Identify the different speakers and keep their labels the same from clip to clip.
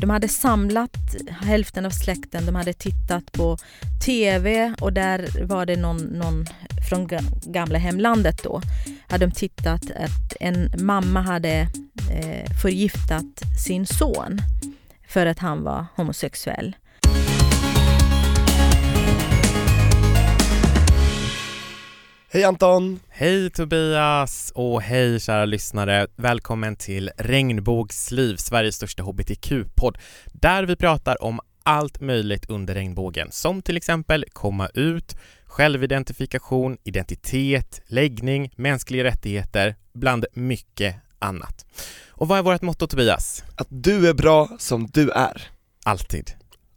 Speaker 1: De hade samlat hälften av släkten, de hade tittat på TV och där var det någon, någon från gamla hemlandet då. Hade de tittat att en mamma hade eh, förgiftat sin son för att han var homosexuell.
Speaker 2: Hej Anton!
Speaker 3: Hej Tobias och hej kära lyssnare. Välkommen till Regnbågsliv, Sveriges största hbtq-podd, där vi pratar om allt möjligt under regnbågen, som till exempel komma ut, självidentifikation, identitet, läggning, mänskliga rättigheter, bland mycket annat. Och vad är vårt motto Tobias?
Speaker 2: Att du är bra som du är.
Speaker 3: Alltid.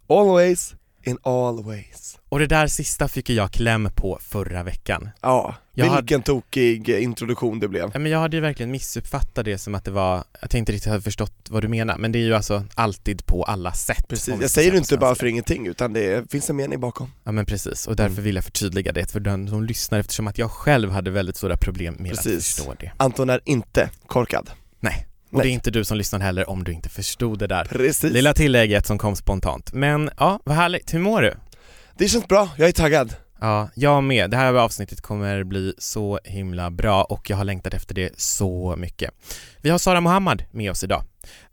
Speaker 2: Always in all ways.
Speaker 3: Och det där sista fick jag kläm på förra veckan.
Speaker 2: Ja,
Speaker 3: Jag
Speaker 2: vilken tokig introduktion det blev.
Speaker 3: Men jag hade ju verkligen missuppfattat det som att det var, jag inte riktigt hade förstått vad du menar, men det är ju alltså alltid på alla sätt.
Speaker 2: Precis, jag säger det inte bara för ingenting utan det finns en mening bakom.
Speaker 3: Ja men precis, och därför
Speaker 2: Mm.
Speaker 3: vill jag förtydliga det för den som lyssnar eftersom att jag själv hade väldigt stora problem med
Speaker 2: Precis.
Speaker 3: att förstå det.
Speaker 2: Anton är inte korkad.
Speaker 3: Nej, och
Speaker 2: Nej.
Speaker 3: det är inte du som lyssnar heller om du inte förstod det där.
Speaker 2: Precis.
Speaker 3: Lilla tillägget som kom spontant. Men ja, vad härligt. Hur mår du?
Speaker 2: Det känns bra, jag är taggad.
Speaker 3: Ja, jag med. Det här avsnittet kommer bli så himla bra och jag har längtat efter det så mycket. Vi har Sara Mohammad med oss idag.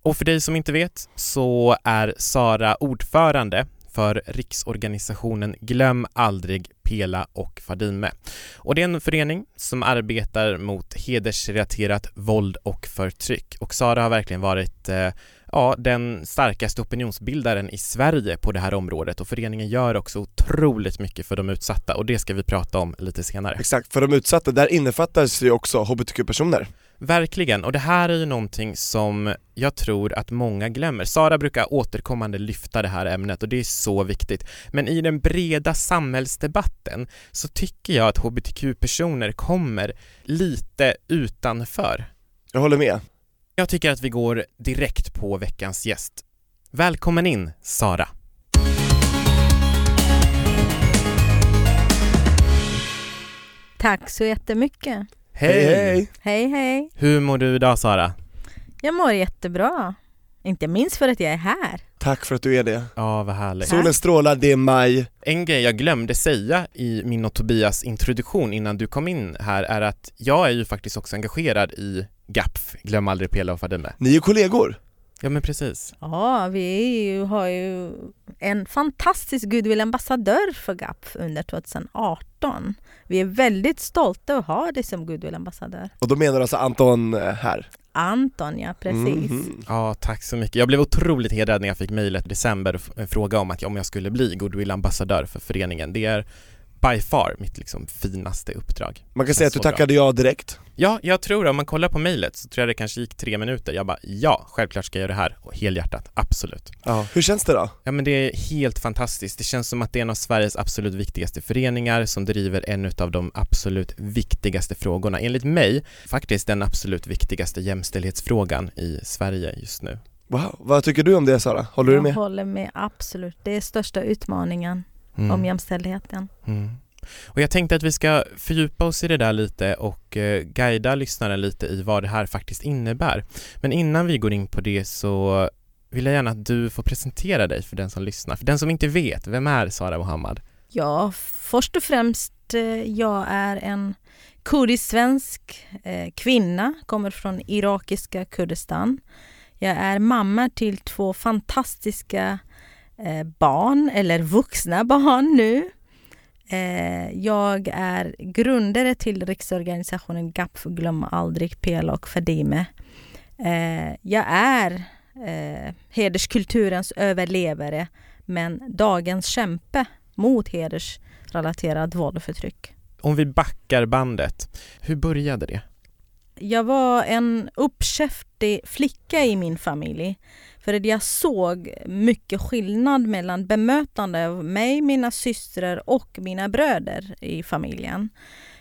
Speaker 3: Och för dig som inte vet så är Sara ordförande för riksorganisationen Glöm aldrig Pela och Fadime. Och det är en förening som arbetar mot hedersrelaterat våld och förtryck. Och Sara har verkligen varit eh, ja, den starkaste opinionsbildaren i Sverige på det här området och föreningen gör också otroligt mycket för de utsatta och det ska vi prata om lite senare.
Speaker 2: Exakt, för de utsatta, där innefattas ju också hbtq-personer.
Speaker 3: Verkligen, och det här är ju någonting som jag tror att många glömmer. Sara brukar återkommande lyfta det här ämnet och det är så viktigt. Men i den breda samhällsdebatten så tycker jag att hbtq-personer kommer lite utanför.
Speaker 2: Jag håller med.
Speaker 3: Jag tycker att vi går direkt på veckans gäst. Välkommen in, Sara.
Speaker 1: Tack så jättemycket.
Speaker 2: Hej hej!
Speaker 1: Hej hej.
Speaker 3: Hur mår du idag, Sara?
Speaker 1: Jag mår jättebra. Inte minst för att jag är här.
Speaker 2: Tack för att du är det.
Speaker 3: Ja, vad härligt.
Speaker 2: Solen strålar, det är maj.
Speaker 3: En grej jag glömde säga i min och Tobias introduktion innan du kom in här är att jag är ju faktiskt också engagerad i GAPF, Glöm aldrig Pela och Fadime.
Speaker 2: Ni är kollegor.
Speaker 3: Ja men precis.
Speaker 1: Ja, vi ju, har ju en fantastisk goodwill-ambassadör för GAPF under 2018. Vi är väldigt stolta att ha dig som goodwill-ambassadör.
Speaker 2: Och då menar du alltså Anton eh, här?
Speaker 1: Anton, ja precis.
Speaker 2: Mhm.
Speaker 3: Ja, tack så mycket. Jag blev otroligt hedrad när jag fick mejlet i december och f- en fråga om att om jag skulle bli goodwill-ambassadör för föreningen. Det är by far mitt liksom finaste uppdrag.
Speaker 2: Man kan säga att du
Speaker 3: Så bra.
Speaker 2: tackade ja direkt.
Speaker 3: Ja, jag tror det. Om man kollar på mejlet så tror jag det kanske gick tre minuter. Jag bara ja, självklart ska jag göra det här. Och helhjärtat, absolut.
Speaker 2: Ja. Hur känns det då?
Speaker 3: Ja men det är helt fantastiskt. Det känns som att det är en av Sveriges absolut viktigaste föreningar som driver en av de absolut viktigaste frågorna. Enligt mig faktiskt den absolut viktigaste jämställdhetsfrågan i Sverige just nu.
Speaker 2: Wow, vad tycker du om det Sara? Håller du
Speaker 1: jag
Speaker 2: med?
Speaker 1: håller med, absolut. Det är största utmaningen
Speaker 3: Mm.
Speaker 1: om jämställdheten.
Speaker 3: Mm. Och jag tänkte att vi ska fördjupa oss i det där lite och eh, guida lyssnaren lite i vad det här faktiskt innebär. Men innan vi går in på det så vill jag gärna att du får presentera dig för den som lyssnar. För den som inte vet, vem är Sara Mohammad?
Speaker 1: Ja, först och främst, eh, jag är en kurdisk-svensk eh, kvinna, kommer från irakiska Kurdistan. Jag är mamma till två fantastiska barn, eller vuxna barn nu. Eh, jag är grundare till riksorganisationen GAPF, Glöm aldrig Pela och Fadime. Eh, jag är eh, hederskulturens överlevare, men dagens kämpe mot hedersrelaterat våld och förtryck.
Speaker 3: Om vi backar bandet, hur började det?
Speaker 1: Jag var en uppkäftig flicka i min familj. För att jag såg mycket skillnad mellan bemötande av mig, mina systrar och mina bröder i familjen.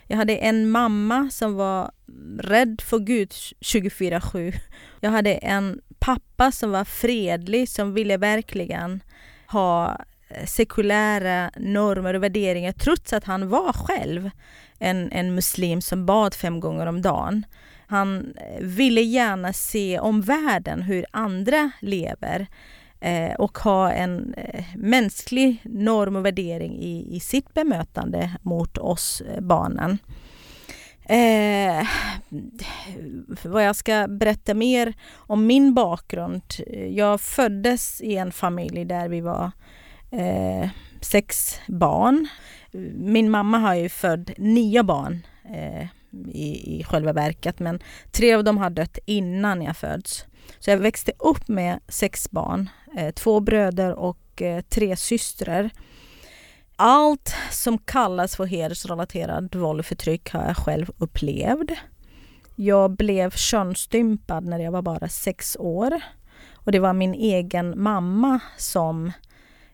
Speaker 1: Jag hade en mamma som var rädd för Gud 24-7. Jag hade en pappa som var fredlig, som ville verkligen ha eh, sekulära normer och värderingar trots att han var själv en, en muslim som bad fem gånger om dagen. Han eh, ville gärna se om världen, hur andra lever eh, och ha en eh, mänsklig norm och värdering i, i sitt bemötande mot oss eh, barnen. Eh, vad jag ska berätta mer om min bakgrund. Jag föddes i en familj där vi var eh, sex barn. Min mamma har ju född nio barn eh, i, i själva verket men tre av dem har dött innan jag föds. Så jag växte upp med sex barn, eh, två bröder och eh, tre systrar. Allt som kallas för hedersrelaterad våld och förtryck har jag själv upplevt. Jag blev könsstympad när jag var bara sex år. Och det var min egen mamma som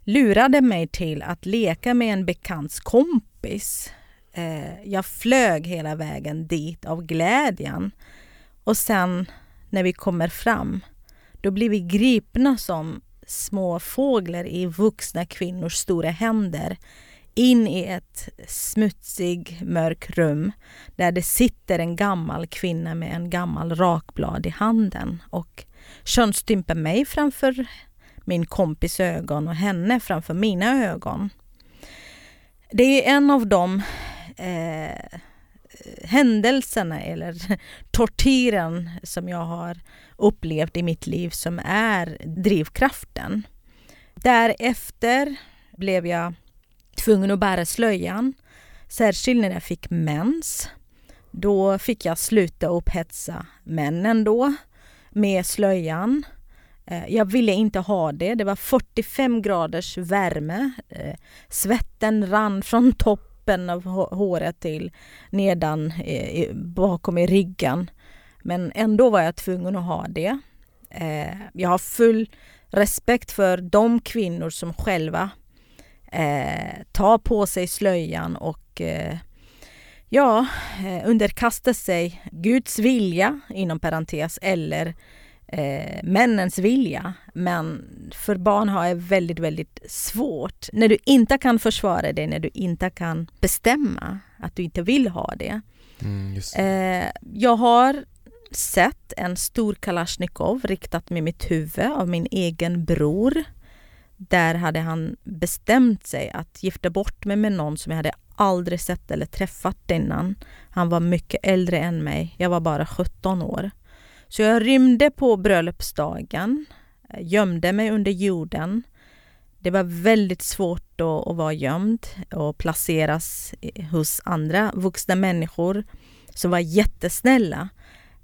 Speaker 1: lurade mig till att leka med en bekants kompis. Eh, jag flög hela vägen dit av glädjen. Och sen när vi kommer fram, då blir vi gripna som små fåglar i vuxna kvinnors stora händer in i ett smutsig, mörk rum där det sitter en gammal kvinna med en gammal rakblad i handen och könsstympar mig framför min kompis ögon och henne framför mina ögon. Det är en av de eh, händelserna eller tortyren som jag har upplevt i mitt liv som är drivkraften. Därefter blev jag tvungen att bära slöjan, särskilt när jag fick mens. Då fick jag sluta upphetsa männen då med slöjan. Eh, jag ville inte ha det. Det var 45 graders värme. Eh, svetten rann från toppen av håret till nedan eh, bakom i ryggen. Men ändå var jag tvungen att ha det. Eh, jag har full respekt för de kvinnor som själva eh, tar på sig slöjan och eh, ja, underkastar sig Guds vilja, inom parentes, eller eh, männens vilja. Men för barn har jag väldigt, väldigt svårt. När du inte kan försvara dig, när du inte kan bestämma att du inte vill ha det.
Speaker 3: Mm,
Speaker 1: eh, jag har sett en stor kalasjnikov riktat med mitt huvud av min egen bror. Där hade han bestämt sig att gifta bort mig med någon som jag hade aldrig sett eller träffat innan. Han var mycket äldre än mig. Jag var bara 17 år. Så jag rymde på bröllopsdagen, eh, gömde mig under jorden. Det var väldigt svårt då att vara gömd och placeras hos andra vuxna människor som var jättesnälla.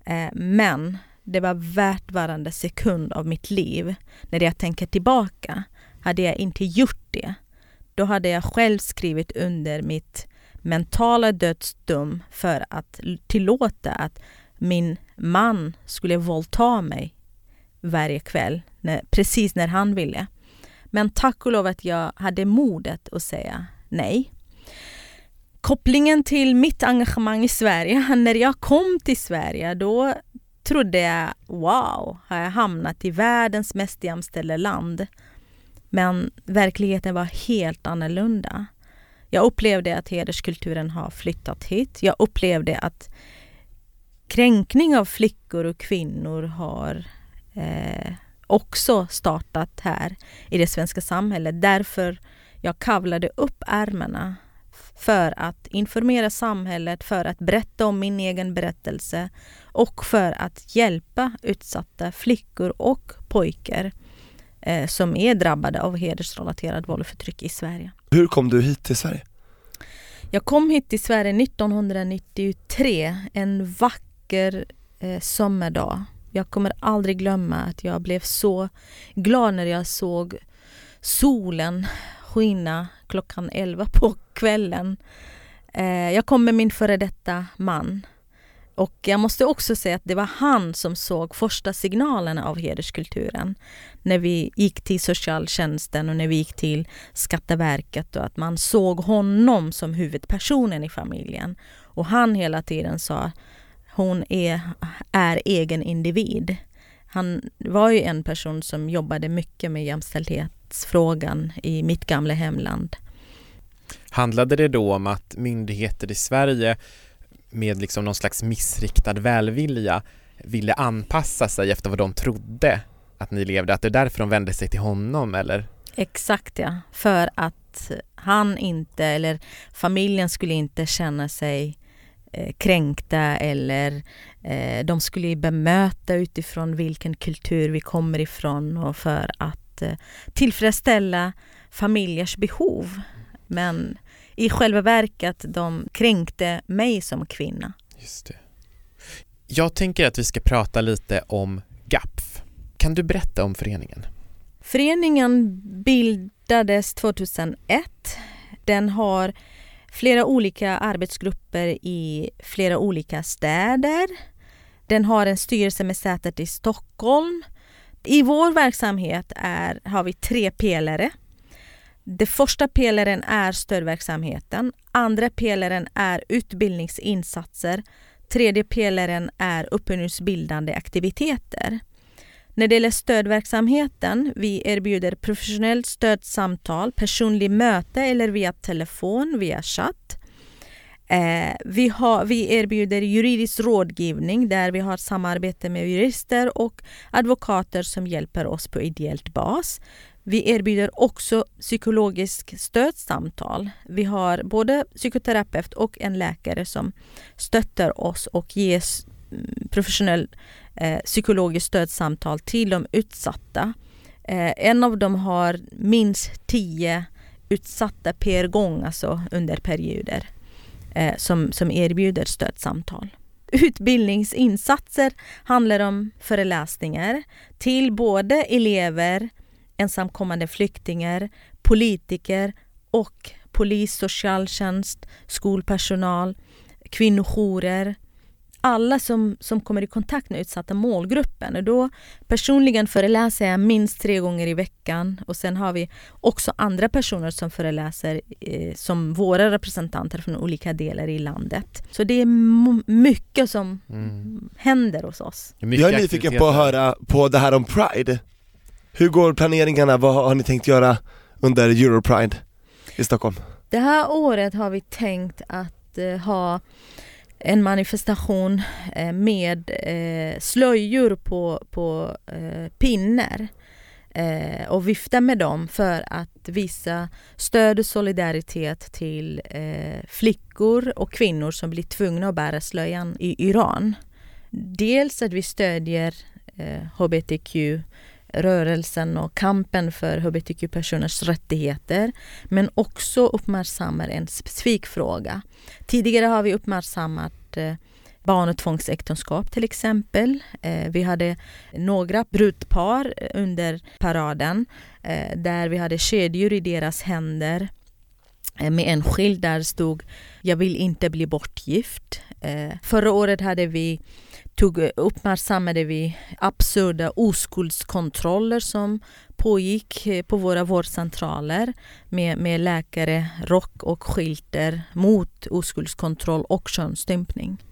Speaker 1: Eh, men det var värt varenda sekund av mitt liv. När jag tänker tillbaka, hade jag inte gjort det, då hade jag själv skrivit under mitt mentala dödsdom för att tillåta att min man skulle våldta mig varje kväll, när, precis när han ville. Men tack och lov att jag hade modet att säga nej. Kopplingen till mitt engagemang i Sverige, när jag kom till Sverige då trodde jag wow, har jag hamnat i världens mest jämställda land. Men verkligheten var helt annorlunda. Jag upplevde att hederskulturen har flyttat hit. Jag upplevde att kränkning av flickor och kvinnor har eh, också startat här i det svenska samhället. Därför jag kavlade upp ärmarna för att informera samhället, för att berätta om min egen berättelse och för att hjälpa utsatta flickor och pojkar eh, som är drabbade av hedersrelaterad våld och förtryck i Sverige.
Speaker 2: Hur kom du hit till Sverige?
Speaker 1: Jag kom hit till Sverige 1993, en vacker vacker eh, sommardag. Jag kommer aldrig glömma att jag blev så glad när jag såg solen skina klockan 11 på kvällen. Eh, jag kom med min före detta man Och jag måste också säga att det var han som såg första signalerna av hederskulturen. När vi gick till socialtjänsten och när vi gick till Skatteverket och att man såg honom som huvudpersonen i familjen. Och han hela tiden sa hon är, är egen individ. Han var ju en person som jobbade mycket med jämställdhetsfrågan i mitt gamla hemland.
Speaker 3: Handlade det då om att myndigheter i Sverige med liksom någon slags missriktad välvilja ville anpassa sig efter vad de trodde att ni levde, att det är därför de vände sig till honom eller?
Speaker 1: Exakt ja, för att han inte, eller familjen skulle inte känna sig eh, kränkta eller eh, de skulle bemöta utifrån vilken kultur vi kommer ifrån och för att eh, tillfredsställa familjers behov. Men i själva verket de kränkte mig som kvinna.
Speaker 3: Just det. Jag tänker att vi ska prata lite om GAPF. Kan du berätta om föreningen?
Speaker 1: Föreningen bildades 2001. Den har flera olika arbetsgrupper i flera olika städer. Den har en styrelse med sätet i Stockholm. I vår verksamhet är, har vi tre pelare. Den första pelaren är stödverksamheten. Andra pelaren är utbildningsinsatser. Tredje pelaren är opinionsbildande aktiviteter. När det gäller stödverksamheten, vi erbjuder professionellt stödsamtal, personlig möte eller via telefon, via chatt. Eh, vi, har, vi erbjuder juridisk rådgivning där vi har samarbete med jurister och advokater som hjälper oss på ideellt bas. Vi erbjuder också psykologisk stödsamtal. Vi har både psykoterapeut och en läkare som stöttar oss och ger mm, professionell eh, psykologiskt stödsamtal till de utsatta. Eh, en av dem har minst tio utsatta per gång, alltså under perioder, eh, som, som erbjuder stödsamtal. Utbildningsinsatser handlar om föreläsningar till både elever, ensamkommande flyktingar, politiker och polis, socialtjänst, skolpersonal, kvinnojourer. Alla som, som kommer i kontakt med utsatta målgruppen. Och då personligen föreläser jag minst tre gånger i veckan och sen har vi också andra personer som föreläser eh, som våra representanter från olika delar i landet. Så det är mycket som mm. händer hos oss.
Speaker 2: Jag är nyfiken på att höra på det här om Pride. Hur går planeringarna? Vad har ni tänkt göra under Europride i Stockholm?
Speaker 1: Det här året har vi tänkt att eh, ha en manifestation eh, med eh, slöjor på, på eh, pinnar eh, och vifta med dem för att visa stöd och solidaritet till eh, flickor och kvinnor som blir tvungna att bära slöjan i Iran. Dels att vi stödjer eh, hbtq rörelsen och kampen för hbtq-personers rättigheter men också uppmärksammar en specifik fråga. Tidigare har vi uppmärksammat eh, barn och tvångsäktenskap till exempel. Eh, vi hade några brudpar under paraden eh, där vi hade kedjor i deras händer med en skylt där stod “Jag vill inte bli bortgift”. Förra året hade vi tog, uppmärksammade vi absurda oskuldskontroller som pågick eh, på våra vårdcentraler med, med läkare, rock och skyltar mot oskuldskontroll och könsstympning.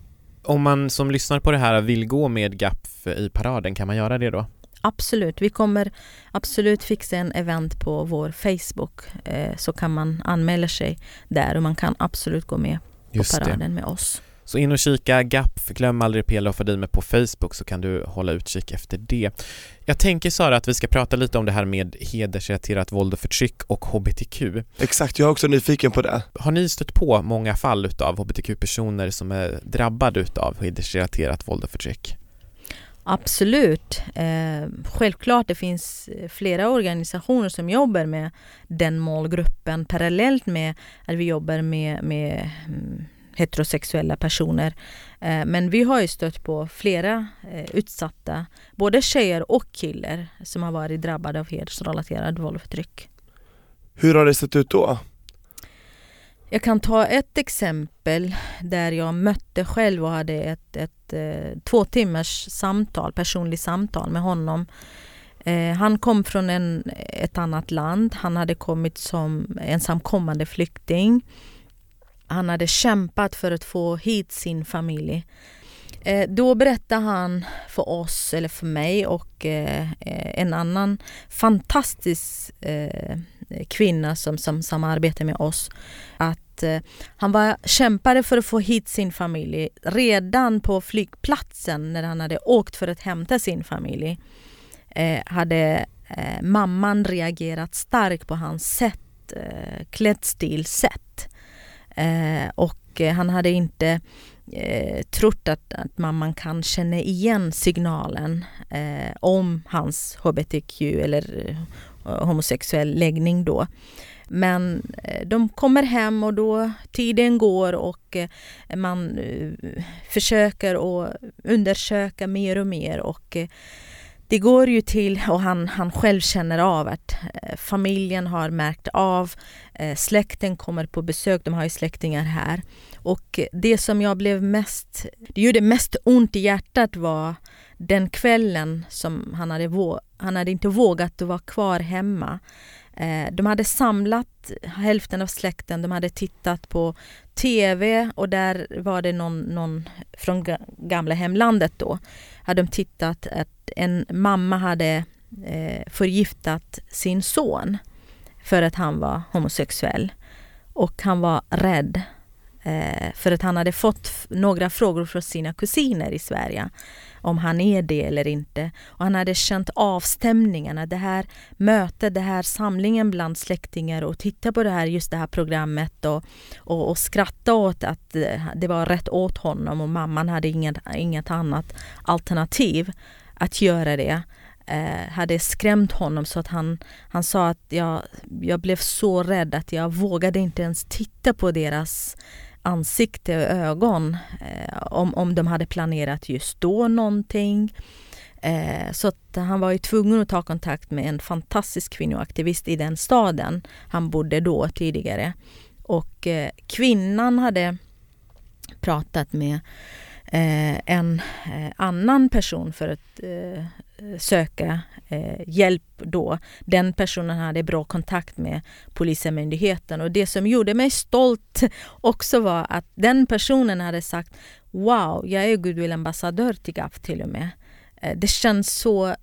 Speaker 3: Om man som lyssnar på det här vill gå med GAPF i paraden, kan man göra det då?
Speaker 1: Absolut, vi kommer absolut fixa en event på vår Facebook eh, så kan man anmäla sig där och man kan absolut gå med Just på paraden det. med oss.
Speaker 3: Så in och kika GAP, glöm aldrig Pela och Fadime på Facebook så kan du hålla utkik efter det. Jag tänker Sara att vi ska prata lite om det här med hedersrelaterat våld och förtryck och HBTQ.
Speaker 2: Exakt, jag är också nyfiken på det.
Speaker 3: Har ni stött på många fall utav HBTQ-personer som är drabbade utav hedersrelaterat våld och förtryck?
Speaker 1: Absolut. Eh, självklart det finns flera organisationer som jobbar med den målgruppen parallellt med att vi jobbar med, med mm, heterosexuella personer. Eh, men vi har ju stött på flera eh, utsatta, både tjejer och killar som har varit drabbade av hedersrelaterad våld och förtryck.
Speaker 2: Hur har det sett ut då?
Speaker 1: Jag kan ta ett exempel där jag mötte själv och hade ett, ett eh, två timmars samtal, personligt samtal med honom. Han kom från en, ett annat land. Han hade kommit som ensamkommande flykting. Han hade kämpat för att få hit sin familj. Eh, då berättade han för oss, eller för mig och eh, eh en annan fantastisk eh, kvinna som, som samarbetar med oss att eh, han var, kämpade för att få hit sin familj redan på flygplatsen när han hade åkt för att hämta sin familj. Eh, hade eh, mamman reagerat starkt på hans sätt, eh, klädstilsätt. Eh, och han hade inte eh, trott att, att mamman kan känna igen signalen eh, om hans hbtq eller eh, homosexuell läggning då. Men eh, de kommer hem och då tiden går och eh, man försöker att undersöka mer och mer och det går ju till, och han, han själv känner av att eh, familjen har märkt av, eh, släkten kommer på besök, de har ju släktingar här. Och det som jag blev mest, det gjorde mest ont i hjärtat var den kvällen som han hade, han hade inte vågat att vara kvar hemma. Eh, de hade samlat hälften av släkten, de hade tittat på TV och där var det någon, någon från gamla hemlandet då. Hade de tittat att en mamma hade eh, förgiftat sin son för att han var homosexuell. Och han var rädd Eh, för att han hade fått några frågor från sina kusiner i Sverige om han är det eller inte. Och han hade känt avstämningarna, det här mötet, det här samlingen bland släktingar och titta på det här, just det här programmet och, och, och skratta åt att eh, det var rätt åt honom och mamman hade inget, inget annat alternativ att göra det eh, hade skrämt honom så att han, han sa att jag, jag blev så rädd att jag vågade inte ens titta på deras ansikte och ögon eh, om, om de hade planerat just då någonting. Eh, så att han var ju tvungen att ta kontakt med en fantastisk kvinnoaktivist i den staden han bodde då tidigare. Och eh, kvinnan hade pratat med Eh, en eh, annan person för eh, Eh, söka eh, söka hjälp då. Den personen hade bra kontakt med Polismyndigheten och det som gjorde mig stolt också var att den personen hade sagt Wow, jag är goodwill-ambassadör till GAF till och med. Eh, det känns så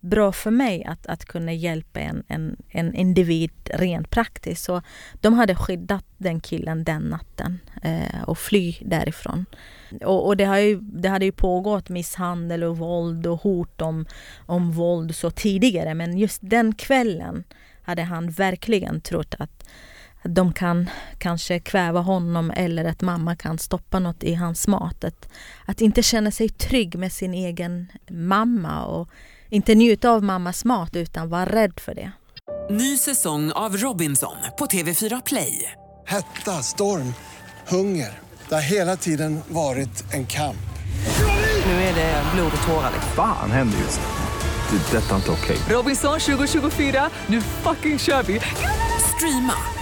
Speaker 1: bra för mig att, att kunna hjälpa en, en, en individ rent praktiskt. Så de hade skyddat den killen den natten eh, och fly därifrån. Och, och, det, har ju, det hade ju pågått misshandel och våld och hot om, om våld så tidigare men just den kvällen hade han verkligen trott att de kan kanske kväva honom eller att mamma kan stoppa något i hans mat. Att, att inte känna sig trygg med sin egen mamma och inte njuta av mammas mat utan vara rädd för det.
Speaker 4: Ny säsong av Robinson på TV4 Play.
Speaker 5: Hetta, storm, hunger. Det har hela tiden varit en kamp.
Speaker 4: Nu är det blod och tårar.
Speaker 6: Fan händer just det. det detta är inte okej.
Speaker 4: Okay. Robinson 2024, nu fucking kör vi. Streama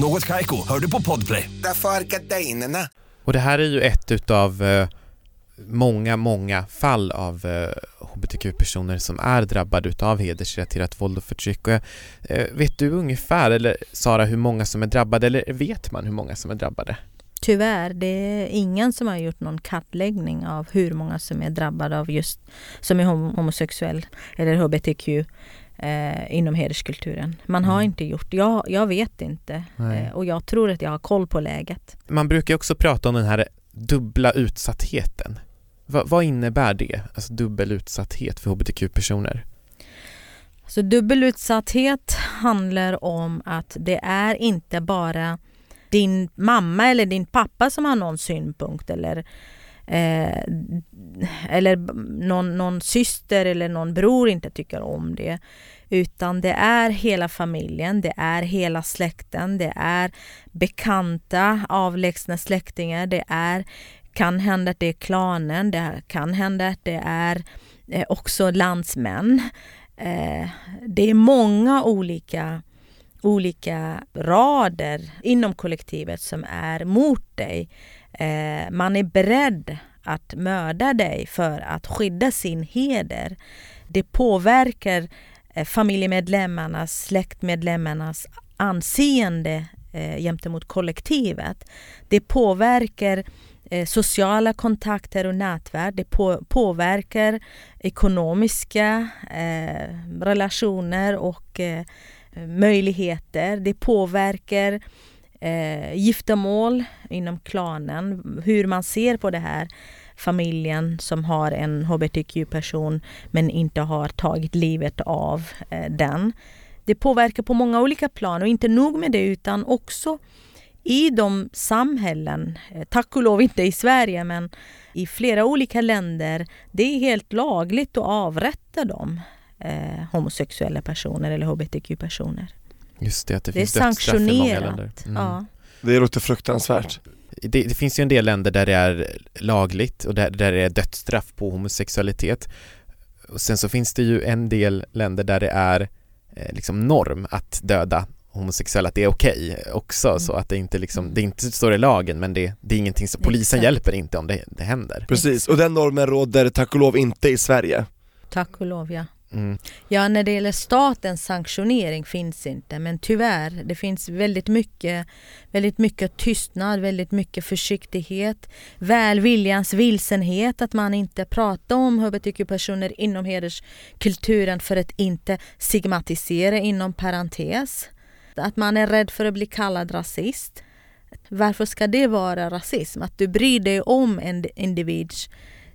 Speaker 7: Något kajko, hör du på podplay.
Speaker 8: Därför är gardinerna.
Speaker 3: Och det här är ju ett utav eh, många, många fall av eh, hbtq-personer som är drabbade utav hedersrelaterat våld och förtryck. Och, eh, vet du ungefär, eller Sara, hur många som är drabbade, eller vet man hur många som är drabbade?
Speaker 1: Tyvärr, det är ingen som har gjort någon kartläggning av hur många som är drabbade av just som är homosexuell eller hbtq eh, inom hederskulturen. Man har mm. inte gjort, jag, jag vet inte eh, och jag tror att jag har koll på läget.
Speaker 3: Man brukar också prata om den här dubbla utsattheten. Va, vad innebär det, alltså dubbel utsatthet för hbtq-personer?
Speaker 1: Så dubbel utsatthet handlar om att det är inte bara din mamma eller din pappa som har någon synpunkt eller eh, eller någon, någon syster eller någon bror inte tycker om det. Utan det är hela familjen, det är hela släkten, det är bekanta, avlägsna släktingar, det är kan hända att det är klanen, det kan hända att det är eh, också landsmän. Eh, det är många olika, olika rader inom kollektivet som är mot dig. Eh, man är beredd att mörda dig för att skydda sin heder. Det påverkar eh, familjemedlemmarnas, släktmedlemmarnas anseende eh, gentemot kollektivet. Det påverkar Eh, sociala kontakter och nätverk. Det på, påverkar ekonomiska eh, relationer och eh, möjligheter. Det påverkar eh, giftermål inom klanen, hur man ser på det här familjen som har en hbtq-person men inte har tagit livet av eh, den. Det påverkar på många olika plan och inte nog med det utan också i de samhällen, eh, tack och lov inte i Sverige men i flera olika länder, det är helt lagligt att avrätta dem, eh, homosexuella personer eller hbtq-personer.
Speaker 3: Just det, att det,
Speaker 1: det
Speaker 3: finns
Speaker 1: är sanktionerat. i många länder. Mm. Ja.
Speaker 2: Det låter fruktansvärt.
Speaker 3: Det, det, finns ju en del länder där det är lagligt och där, där det är dödsstraff på homosexualitet. Och sen så finns det ju en del länder där det är eh, liksom norm att döda homosexuella att det är okej okay också mm. så att det inte liksom, det inte står i lagen men det, det är ingenting som polisen Exakt. hjälper inte om det, det händer.
Speaker 2: Precis, och den normen råder tack och lov inte i Sverige.
Speaker 1: Tack och lov ja. Mm. Ja, när det gäller statens sanktionering finns inte, men tyvärr, det finns väldigt mycket, väldigt mycket tystnad, väldigt mycket försiktighet, välviljans vilsenhet, att man inte pratar om hbtq-personer inom hederskulturen för att inte stigmatisera inom parentes. Att man är rädd för att bli kallad rasist. Varför ska det vara rasism? Att du bryr dig om en individs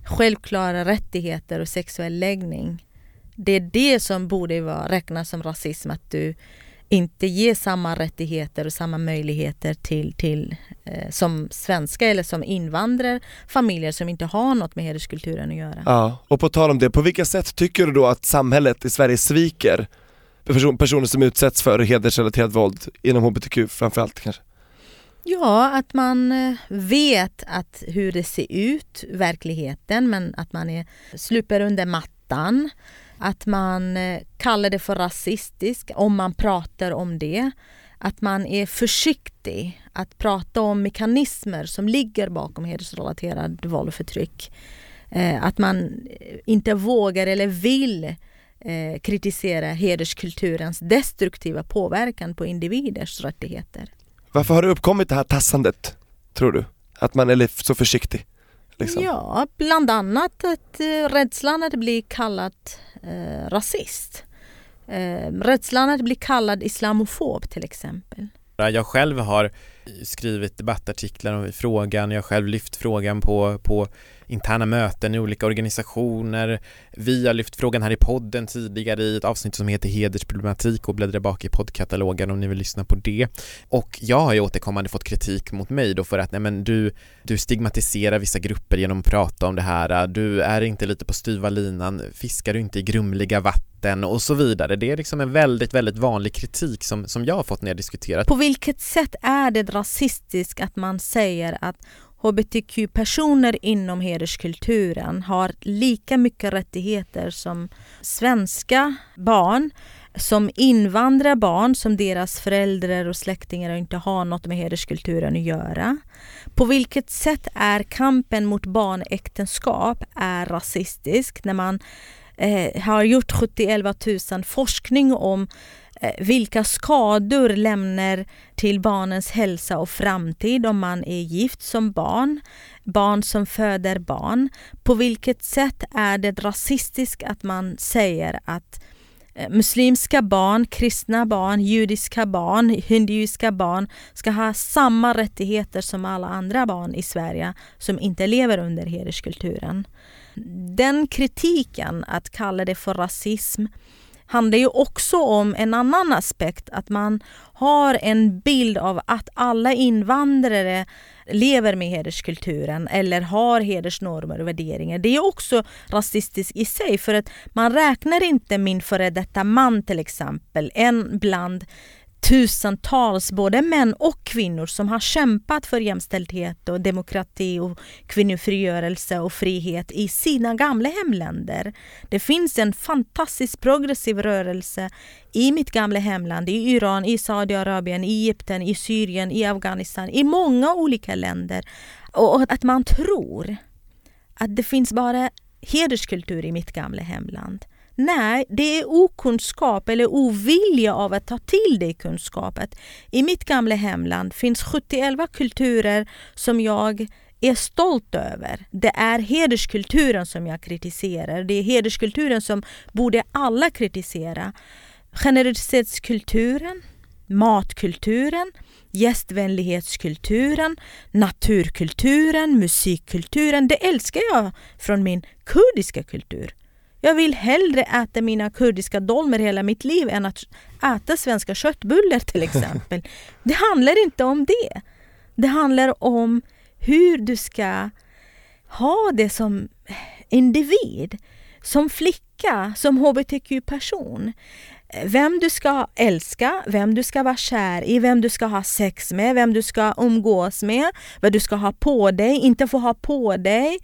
Speaker 1: självklara rättigheter och sexuell läggning. Det är det som borde vara, räknas som rasism, att du inte ger samma rättigheter och samma möjligheter till, till eh, som svenska eller som invandrare, familjer som inte har något med hederskulturen att göra.
Speaker 2: Ja, och på tal om det, på vilka sätt tycker du då att samhället i Sverige sviker person, personer som utsätts för hedersrelaterat våld inom hbtq framförallt kanske?
Speaker 1: Ja, att man eh, vet att hur det ser ut, verkligheten, men att man är, sluper under mattan. Att man eh, kallar det för rasistisk om man pratar om det. Att man är försiktig att prata om mekanismer som ligger bakom hedersrelaterad våld och förtryck. Eh, att man eh, inte vågar eller vill kritisera hederskulturens destruktiva påverkan på individers rättigheter.
Speaker 2: Varför har det uppkommit det här tassandet, tror du? Att man är så försiktig?
Speaker 1: Liksom? Ja, bland annat att eh, rädslan att bli kallad eh, rasist. Eh, rädslan att bli kallad islamofob till exempel.
Speaker 3: Jag själv har skrivit debattartiklar om frågan, jag har själv lyft frågan på, på interna möten i olika organisationer. Vi har lyft frågan här i podden tidigare i ett avsnitt som heter hedersproblematik och bläddra bak i poddkatalogen om ni vill lyssna på det. Och jag har ju återkommande fått kritik mot mig då för att nej men du, du stigmatiserar vissa grupper genom att prata om det här, du är inte lite på styva linan, fiskar du inte i grumliga vatten och så vidare. Det är liksom en väldigt, väldigt vanlig kritik som, som jag har fått när jag diskuterat.
Speaker 1: På vilket sätt är det rasistiskt att man säger att hbtq-personer inom hederskulturen har lika mycket rättigheter som svenska barn, som invandrarbarn som deras föräldrar och släktingar inte har något med hederskulturen att göra. På vilket sätt är kampen mot barnäktenskap är rasistisk när man eh, har gjort 70 000 forskning om Eh, vilka skador lämnar till barnens hälsa och framtid om man är gift som barn, barn som föder barn. På vilket sätt är det rasistiskt att man säger att eh, muslimska barn, kristna barn, judiska barn, hinduiska barn ska ha samma rättigheter som alla andra barn i Sverige som inte lever under hederskulturen. Den kritiken, att kalla det för rasism, handlar ju också om en annan aspekt, att man har en bild av att alla invandrare lever med hederskulturen eller har hedersnormer och värderingar. Det är också rasistiskt i sig för att man räknar inte min före detta man till exempel, en bland tusentals både män och kvinnor som har kämpat för jämställdhet och demokrati och kvinnofrigörelse och frihet i sina gamla hemländer. Det finns en fantastiskt progressiv rörelse i mitt gamla hemland, i Iran, i Saudiarabien, i Egypten, i Syrien, i Afghanistan, i många olika länder. Och att man tror att det finns bara hederskultur i mitt gamla hemland. Nej, det är okunskap eller ovilja av att ta till dig kunskapet. I mitt gamla hemland finns 71 kulturer som jag är stolt över. Det är hederskulturen som jag kritiserar. Det är hederskulturen som borde alla kritisera. Generositetskulturen, matkulturen, gästvänlighetskulturen, naturkulturen, musikkulturen. Det älskar jag från min kurdiska kultur. Jag vill hellre äta mina kurdiska dolmer hela mitt liv än att äta svenska köttbullar till exempel. det handlar inte om det. Det handlar om hur du ska ha det som individ, som flicka, som hbtq-person. Vem du ska älska, vem du ska vara kär i, vem du ska ha sex med, vem du ska umgås med, vad du ska ha på dig, inte få ha på dig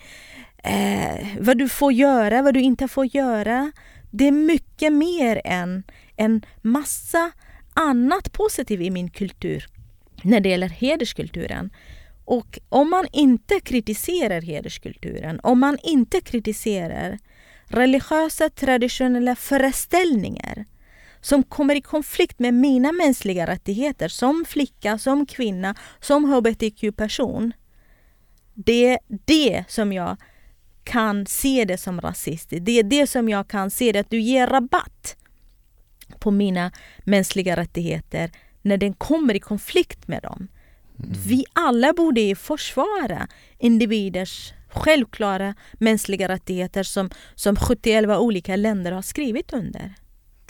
Speaker 1: eh, vad du får göra, vad du inte får göra. Det är mycket mer än en massa annat positivt i min kultur när det gäller hederskulturen. Och om man inte kritiserar hederskulturen, om man inte kritiserar religiösa traditionella föreställningar som kommer i konflikt med mina mänskliga rättigheter som flicka, som kvinna, som hbtq-person. Det är det som jag kan se det som rasistiskt. Det är det som jag kan se, det att du ger rabatt på mina mänskliga rättigheter när den kommer i konflikt med dem. Mm. Vi alla borde försvara individers självklara mänskliga rättigheter som, som 71 olika länder har skrivit under.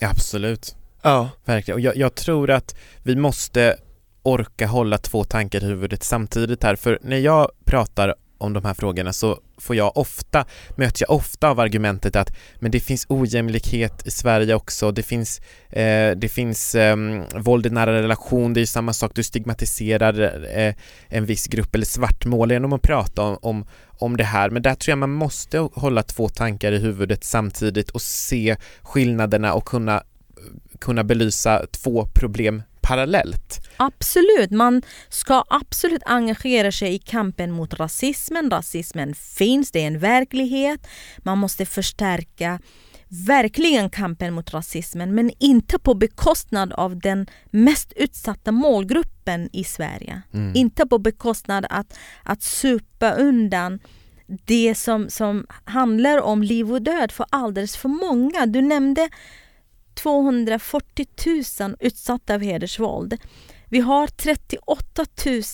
Speaker 3: Absolut.
Speaker 2: Ja.
Speaker 3: Verkligen. Och jag, jag tror att vi måste orka hålla två tankar i huvudet samtidigt här, för när jag pratar om de här frågorna så får jag ofta, möts jag ofta av argumentet att men det finns ojämlikhet i Sverige också, det finns, eh, det finns eh, våld i nära relation, det är samma sak, du stigmatiserar eh, en viss grupp eller svartmålar. Genom att prata om, om, om det här, men där tror jag man måste hålla två tankar i huvudet samtidigt och se skillnaderna och kunna kunna belysa två problem parallellt.
Speaker 1: Absolut, man ska absolut engagera sig i kampen mot rasismen. Rasismen finns, det är en verklighet. Man måste förstärka verkligen kampen mot rasismen men inte på bekostnad av den mest utsatta målgruppen i Sverige. Mm. Inte på bekostnad att, att supa undan det som, som handlar om liv och död för alldeles för många. Du nämnde 240 000 utsatta av hedersvåld. Vi har 38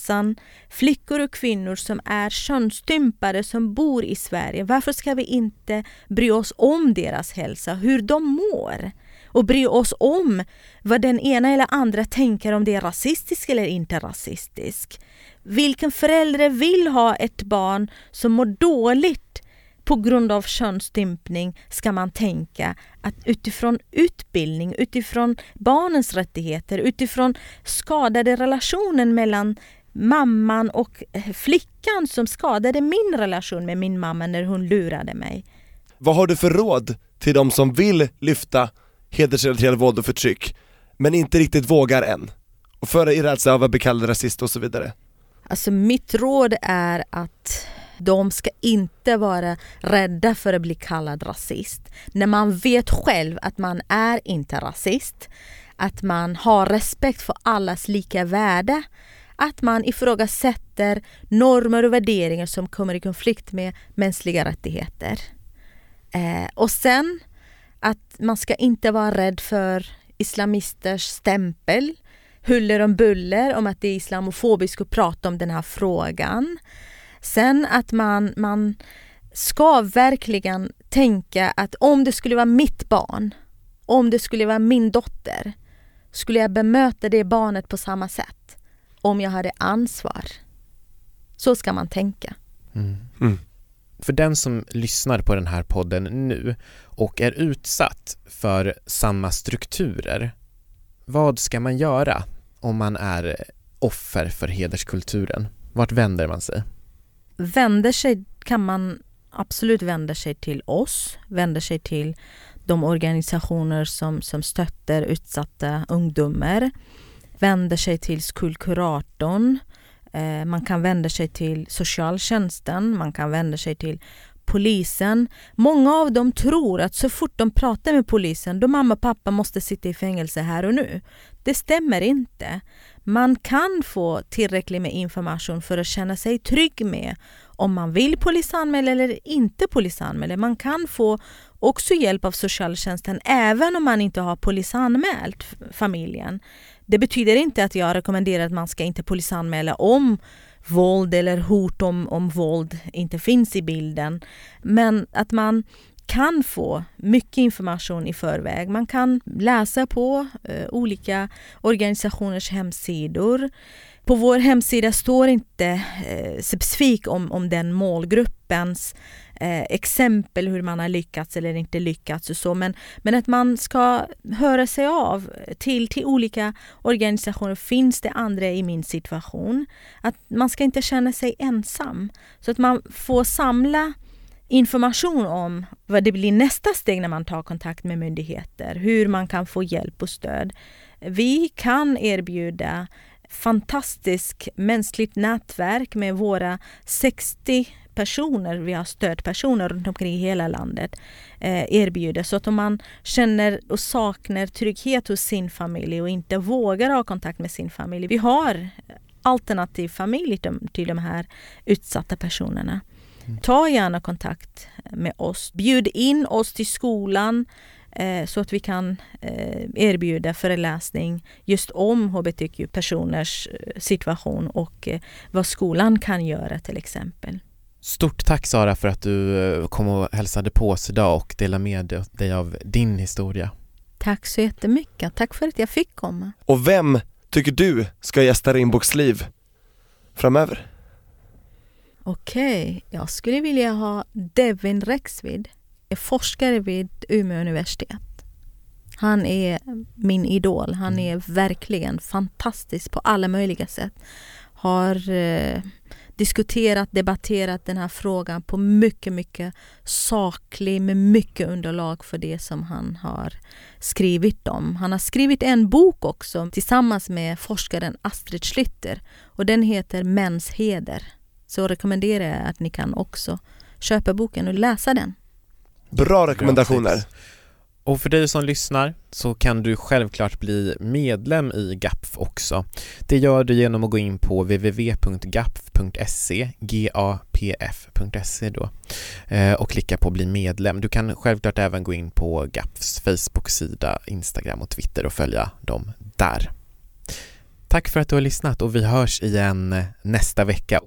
Speaker 1: 000 flickor och kvinnor som är könsstympade som bor i Sverige. Varför ska vi inte bry oss om deras hälsa, hur de mår? Och bry oss om vad den ena eller andra tänker om det är rasistiskt eller inte rasistiskt. Vilken förälder vill ha ett barn som mår dåligt på grund av könsstympning ska man tänka att utifrån utbildning, utifrån barnens rättigheter, utifrån skadade relationen mellan mamman och flickan som skadade min relation med min mamma när hon lurade mig.
Speaker 2: Vad har du för råd till de som vill lyfta hedersrelaterat våld och förtryck men inte riktigt vågar än? Och för i rädsla av att bli kallad rasist och så vidare?
Speaker 1: Alltså mitt råd är att de ska inte vara rädda för att bli kallad rasist. När man vet själv att man är inte rasist, att man har respekt för allas lika värde, att man ifrågasätter normer och värderingar som kommer i konflikt med mänskliga rättigheter. Eh, och sen att man ska inte vara rädd för islamisters stämpel, huller om buller om att det är islamofobiskt att prata om den här frågan. Sen att man, man ska verkligen tänka att om det skulle vara mitt barn om det skulle vara min dotter, skulle jag bemöta det barnet på samma sätt om jag hade ansvar? Så ska man tänka.
Speaker 2: Mm.
Speaker 3: För den som lyssnar på den här podden nu och är utsatt för samma strukturer, vad ska man göra om man är offer för hederskulturen? Vart vänder man sig?
Speaker 1: Vänder sig kan man absolut vända sig till oss, vänder sig till de organisationer som, som stöttar utsatta ungdomar, vänder sig till skolkuratorn, eh, man kan vända sig till socialtjänsten, man kan vända sig till polisen. Många av dem tror att så fort de pratar med polisen, då mamma och pappa måste sitta i fängelse här och nu. Det stämmer inte. Man kan få tillräckligt med information för att känna sig trygg med om man vill polisanmäla eller inte polisanmäla. Man kan få också hjälp av socialtjänsten även om man inte har polisanmält familjen. Det betyder inte att jag rekommenderar att man ska inte polisanmäla om våld eller hot om, om våld inte finns i bilden. Men att man kan få mycket information i förväg. Man kan läsa på eh, olika organisationers hemsidor. På vår hemsida står inte eh, specifikt om, om den målgruppens eh, exempel hur man har lyckats eller inte lyckats och så men, men att man ska höra sig av till, till olika organisationer. Finns det andra i min situation? Att man ska inte känna sig ensam. Så att man får samla information om vad det blir nästa steg när man tar kontakt med myndigheter, hur man kan få hjälp och stöd. Vi kan erbjuda fantastiskt mänskligt nätverk med våra 60 personer, vi har stödpersoner runt omkring i hela landet, eh, erbjuder. Så att om man känner och saknar trygghet hos sin familj och inte vågar ha kontakt med sin familj. Vi har alternativ familj till de här utsatta personerna. Ta gärna kontakt med oss. Bjud in oss till skolan eh, så att vi kan eh, erbjuda föreläsning just om hbtq-personers eh, situation och eh, vad skolan kan göra till exempel.
Speaker 3: Stort tack Sara för att du eh, kom och hälsade på oss idag och delade med dig av din historia.
Speaker 1: Tack så jättemycket. Tack för att jag fick komma.
Speaker 2: Och vem tycker du ska gästa Rimboks liv framöver?
Speaker 1: Okej, jag skulle vilja ha Devin Rexvid, är forskare vid Umeå universitet. Han är min idol. Han är verkligen fantastisk på alla möjliga sätt. Har eh, diskuterat, debatterat den här frågan på mycket, mycket saklig med mycket underlag för det som han har skrivit om. Han har skrivit en bok också tillsammans med forskaren Astrid Schlytter och den heter Mäns heder. Så rekommenderar jag att ni kan också köpa boken och läsa den.
Speaker 2: Bra rekommendationer.
Speaker 3: Bra och för dig som lyssnar så kan du självklart bli medlem i GAPF också. Det gör du genom att gå in på www.gapf.se, gapf.se då, eh, och klicka på bli medlem. Du kan självklart även gå in på GAPFs Facebook-sida, Instagram och Twitter och följa dem där. Tack för att du har lyssnat och vi hörs igen nästa vecka.